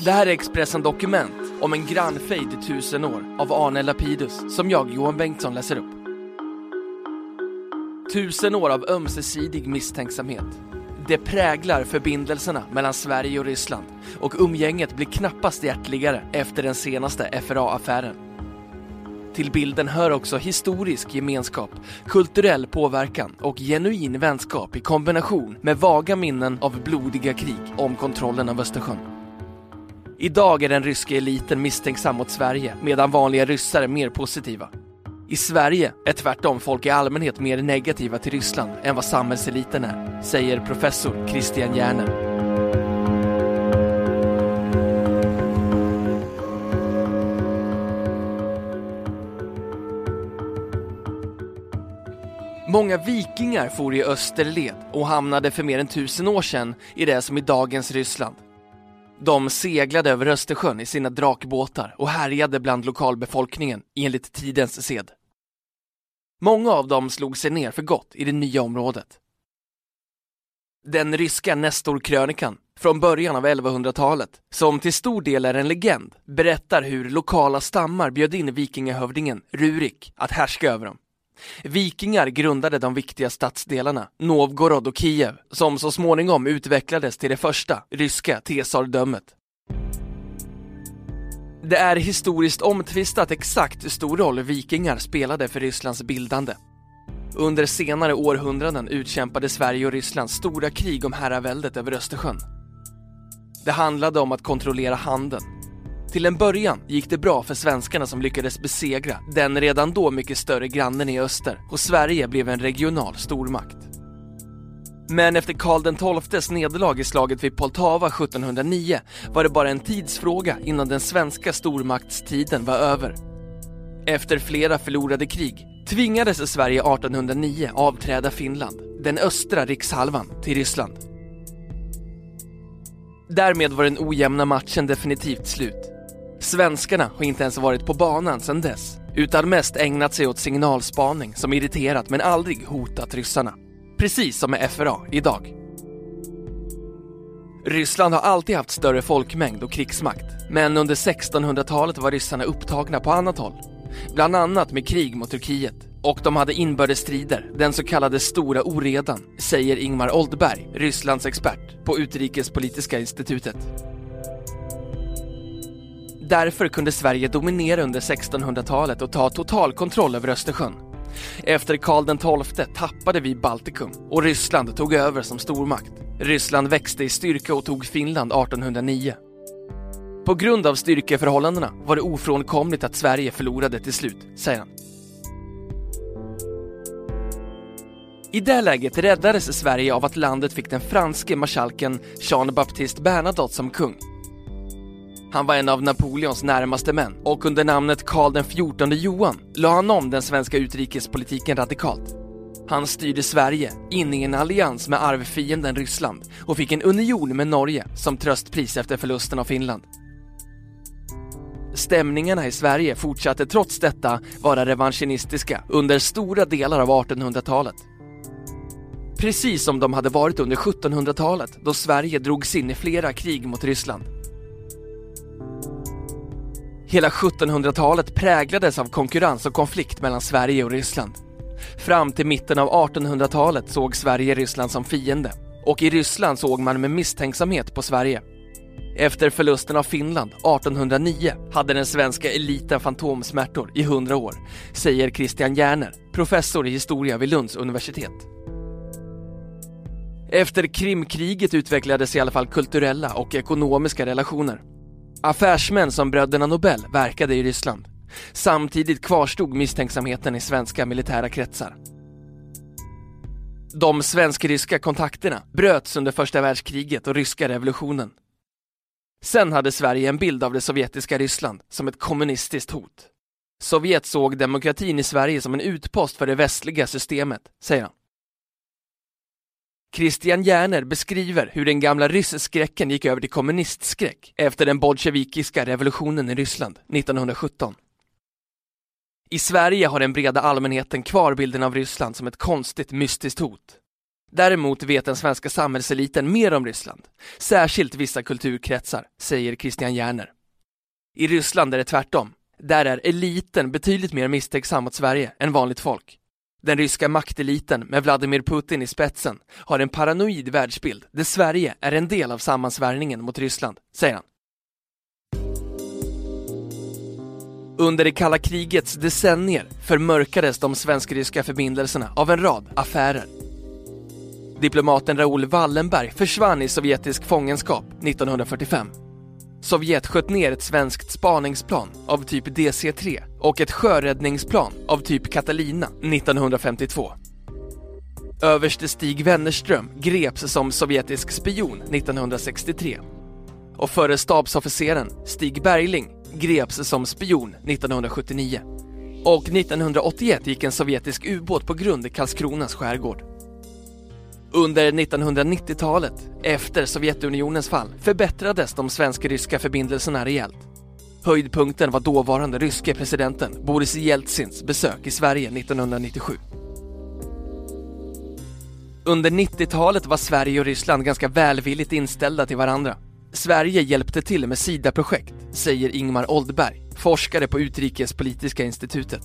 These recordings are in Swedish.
Det här är Expressen Dokument om en grannfejd i tusen år av Arne Lapidus som jag, Johan Bengtsson, läser upp. Tusen år av ömsesidig misstänksamhet. Det präglar förbindelserna mellan Sverige och Ryssland och umgänget blir knappast hjärtligare efter den senaste FRA-affären. Till bilden hör också historisk gemenskap, kulturell påverkan och genuin vänskap i kombination med vaga minnen av blodiga krig om kontrollen av Östersjön. Idag är den ryska eliten misstänksam mot Sverige medan vanliga ryssar är mer positiva. I Sverige är tvärtom folk i allmänhet mer negativa till Ryssland än vad samhällseliten är, säger professor Christian Järner. Många vikingar for i österled och hamnade för mer än tusen år sedan i det som är dagens Ryssland. De seglade över Östersjön i sina drakbåtar och härjade bland lokalbefolkningen enligt tidens sed. Många av dem slog sig ner för gott i det nya området. Den ryska Nestorkrönikan från början av 1100-talet, som till stor del är en legend, berättar hur lokala stammar bjöd in vikingahövdingen Rurik att härska över dem. Vikingar grundade de viktiga stadsdelarna Novgorod och Kiev som så småningom utvecklades till det första ryska tesardömet. Det är historiskt omtvistat exakt hur stor roll vikingar spelade för Rysslands bildande. Under senare århundraden utkämpade Sverige och Ryssland stora krig om herraväldet över Östersjön. Det handlade om att kontrollera handeln, till en början gick det bra för svenskarna som lyckades besegra den redan då mycket större grannen i öster och Sverige blev en regional stormakt. Men efter Karl XIIs nederlag i slaget vid Poltava 1709 var det bara en tidsfråga innan den svenska stormaktstiden var över. Efter flera förlorade krig tvingades Sverige 1809 avträda Finland, den östra rikshalvan, till Ryssland. Därmed var den ojämna matchen definitivt slut. Svenskarna har inte ens varit på banan sedan dess, utan mest ägnat sig åt signalspaning som irriterat men aldrig hotat ryssarna. Precis som med FRA idag. Ryssland har alltid haft större folkmängd och krigsmakt, men under 1600-talet var ryssarna upptagna på annat håll. Bland annat med krig mot Turkiet. Och de hade inbördesstrider, den så kallade stora oredan, säger Ingmar Oldberg, Rysslands expert på Utrikespolitiska institutet. Därför kunde Sverige dominera under 1600-talet och ta total kontroll över Östersjön. Efter Karl XII tappade vi Baltikum och Ryssland tog över som stormakt. Ryssland växte i styrka och tog Finland 1809. På grund av styrkeförhållandena var det ofrånkomligt att Sverige förlorade till slut, säger han. I det läget räddades Sverige av att landet fick den franske marskalken Jean-Baptiste Bernadotte som kung han var en av Napoleons närmaste män och under namnet Karl XIV Johan la han om den svenska utrikespolitiken radikalt. Han styrde Sverige in i en allians med arvfienden Ryssland och fick en union med Norge som tröstpris efter förlusten av Finland. Stämningarna i Sverige fortsatte trots detta vara revanschinistiska under stora delar av 1800-talet. Precis som de hade varit under 1700-talet då Sverige drogs in i flera krig mot Ryssland. Hela 1700-talet präglades av konkurrens och konflikt mellan Sverige och Ryssland. Fram till mitten av 1800-talet såg Sverige Ryssland som fiende och i Ryssland såg man med misstänksamhet på Sverige. Efter förlusten av Finland 1809 hade den svenska eliten fantomsmärtor i 100 år, säger Christian Järner, professor i historia vid Lunds universitet. Efter Krimkriget utvecklades i alla fall kulturella och ekonomiska relationer. Affärsmän som bröderna Nobel verkade i Ryssland. Samtidigt kvarstod misstänksamheten i svenska militära kretsar. De svensk-ryska kontakterna bröts under första världskriget och ryska revolutionen. Sen hade Sverige en bild av det sovjetiska Ryssland som ett kommunistiskt hot. Sovjet såg demokratin i Sverige som en utpost för det västliga systemet, säger han. Christian Järner beskriver hur den gamla rysskräcken gick över till kommunistskräck efter den bolsjevikiska revolutionen i Ryssland 1917. I Sverige har den breda allmänheten kvar bilden av Ryssland som ett konstigt mystiskt hot. Däremot vet den svenska samhällseliten mer om Ryssland, särskilt vissa kulturkretsar, säger Christian Järner. I Ryssland är det tvärtom. Där är eliten betydligt mer misstänksam mot Sverige än vanligt folk. Den ryska makteliten med Vladimir Putin i spetsen har en paranoid världsbild där Sverige är en del av sammansvärjningen mot Ryssland, säger han. Under det kalla krigets decennier förmörkades de svensk-ryska förbindelserna av en rad affärer. Diplomaten Raoul Wallenberg försvann i sovjetisk fångenskap 1945. Sovjet sköt ner ett svenskt spaningsplan av typ DC-3 och ett sjöräddningsplan av typ Catalina 1952. Överste Stig Wennerström greps som sovjetisk spion 1963 och förre stabsofficeren Stig Bergling greps som spion 1979. Och 1981 gick en sovjetisk ubåt på grund i Karlskronas skärgård. Under 1990-talet, efter Sovjetunionens fall, förbättrades de svensk-ryska förbindelserna rejält. Höjdpunkten var dåvarande ryske presidenten Boris Jeltsins besök i Sverige 1997. Under 90-talet var Sverige och Ryssland ganska välvilligt inställda till varandra. Sverige hjälpte till med SIDA-projekt, säger Ingmar Oldberg, forskare på Utrikespolitiska institutet.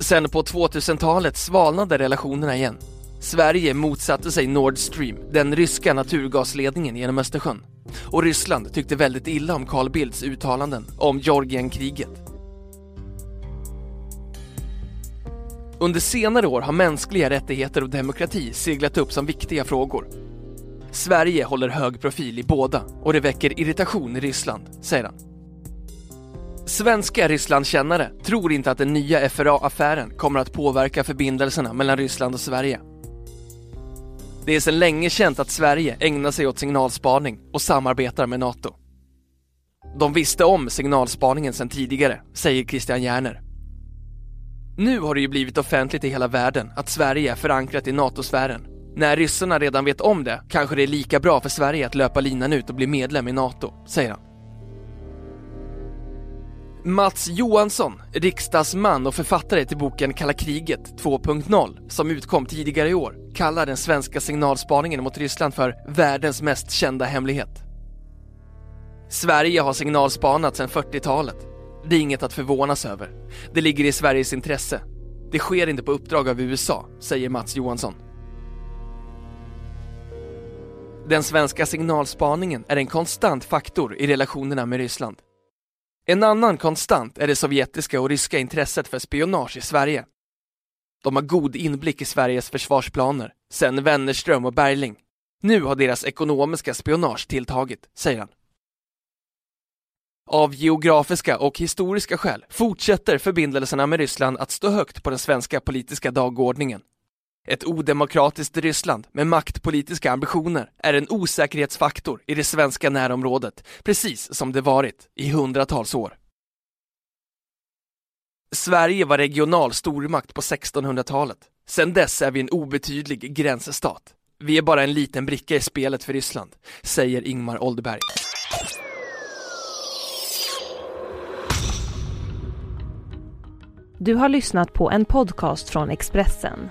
Sen på 2000-talet svalnade relationerna igen. Sverige motsatte sig Nord Stream, den ryska naturgasledningen genom Östersjön. Och Ryssland tyckte väldigt illa om Carl Bildts uttalanden om Georgienkriget. Under senare år har mänskliga rättigheter och demokrati seglat upp som viktiga frågor. Sverige håller hög profil i båda och det väcker irritation i Ryssland, säger han. Svenska Rysslandkännare tror inte att den nya FRA-affären kommer att påverka förbindelserna mellan Ryssland och Sverige. Det är sedan länge känt att Sverige ägnar sig åt signalspaning och samarbetar med NATO. De visste om signalspaningen sedan tidigare, säger Christian Järner. Nu har det ju blivit offentligt i hela världen att Sverige är förankrat i NATO-sfären. När ryssarna redan vet om det kanske det är lika bra för Sverige att löpa linan ut och bli medlem i NATO, säger han. Mats Johansson, riksdagsman och författare till boken Kalla kriget 2.0 som utkom tidigare i år, kallar den svenska signalspaningen mot Ryssland för världens mest kända hemlighet. Sverige har signalspanat sedan 40-talet. Det är inget att förvånas över. Det ligger i Sveriges intresse. Det sker inte på uppdrag av USA, säger Mats Johansson. Den svenska signalspaningen är en konstant faktor i relationerna med Ryssland. En annan konstant är det sovjetiska och ryska intresset för spionage i Sverige. De har god inblick i Sveriges försvarsplaner, sen Wennerström och Bergling. Nu har deras ekonomiska spionage tilltagit, säger han. Av geografiska och historiska skäl fortsätter förbindelserna med Ryssland att stå högt på den svenska politiska dagordningen. Ett odemokratiskt Ryssland med maktpolitiska ambitioner är en osäkerhetsfaktor i det svenska närområdet, precis som det varit i hundratals år. Sverige var regional stormakt på 1600-talet. Sedan dess är vi en obetydlig gränsstat. Vi är bara en liten bricka i spelet för Ryssland, säger Ingmar Oldberg. Du har lyssnat på en podcast från Expressen.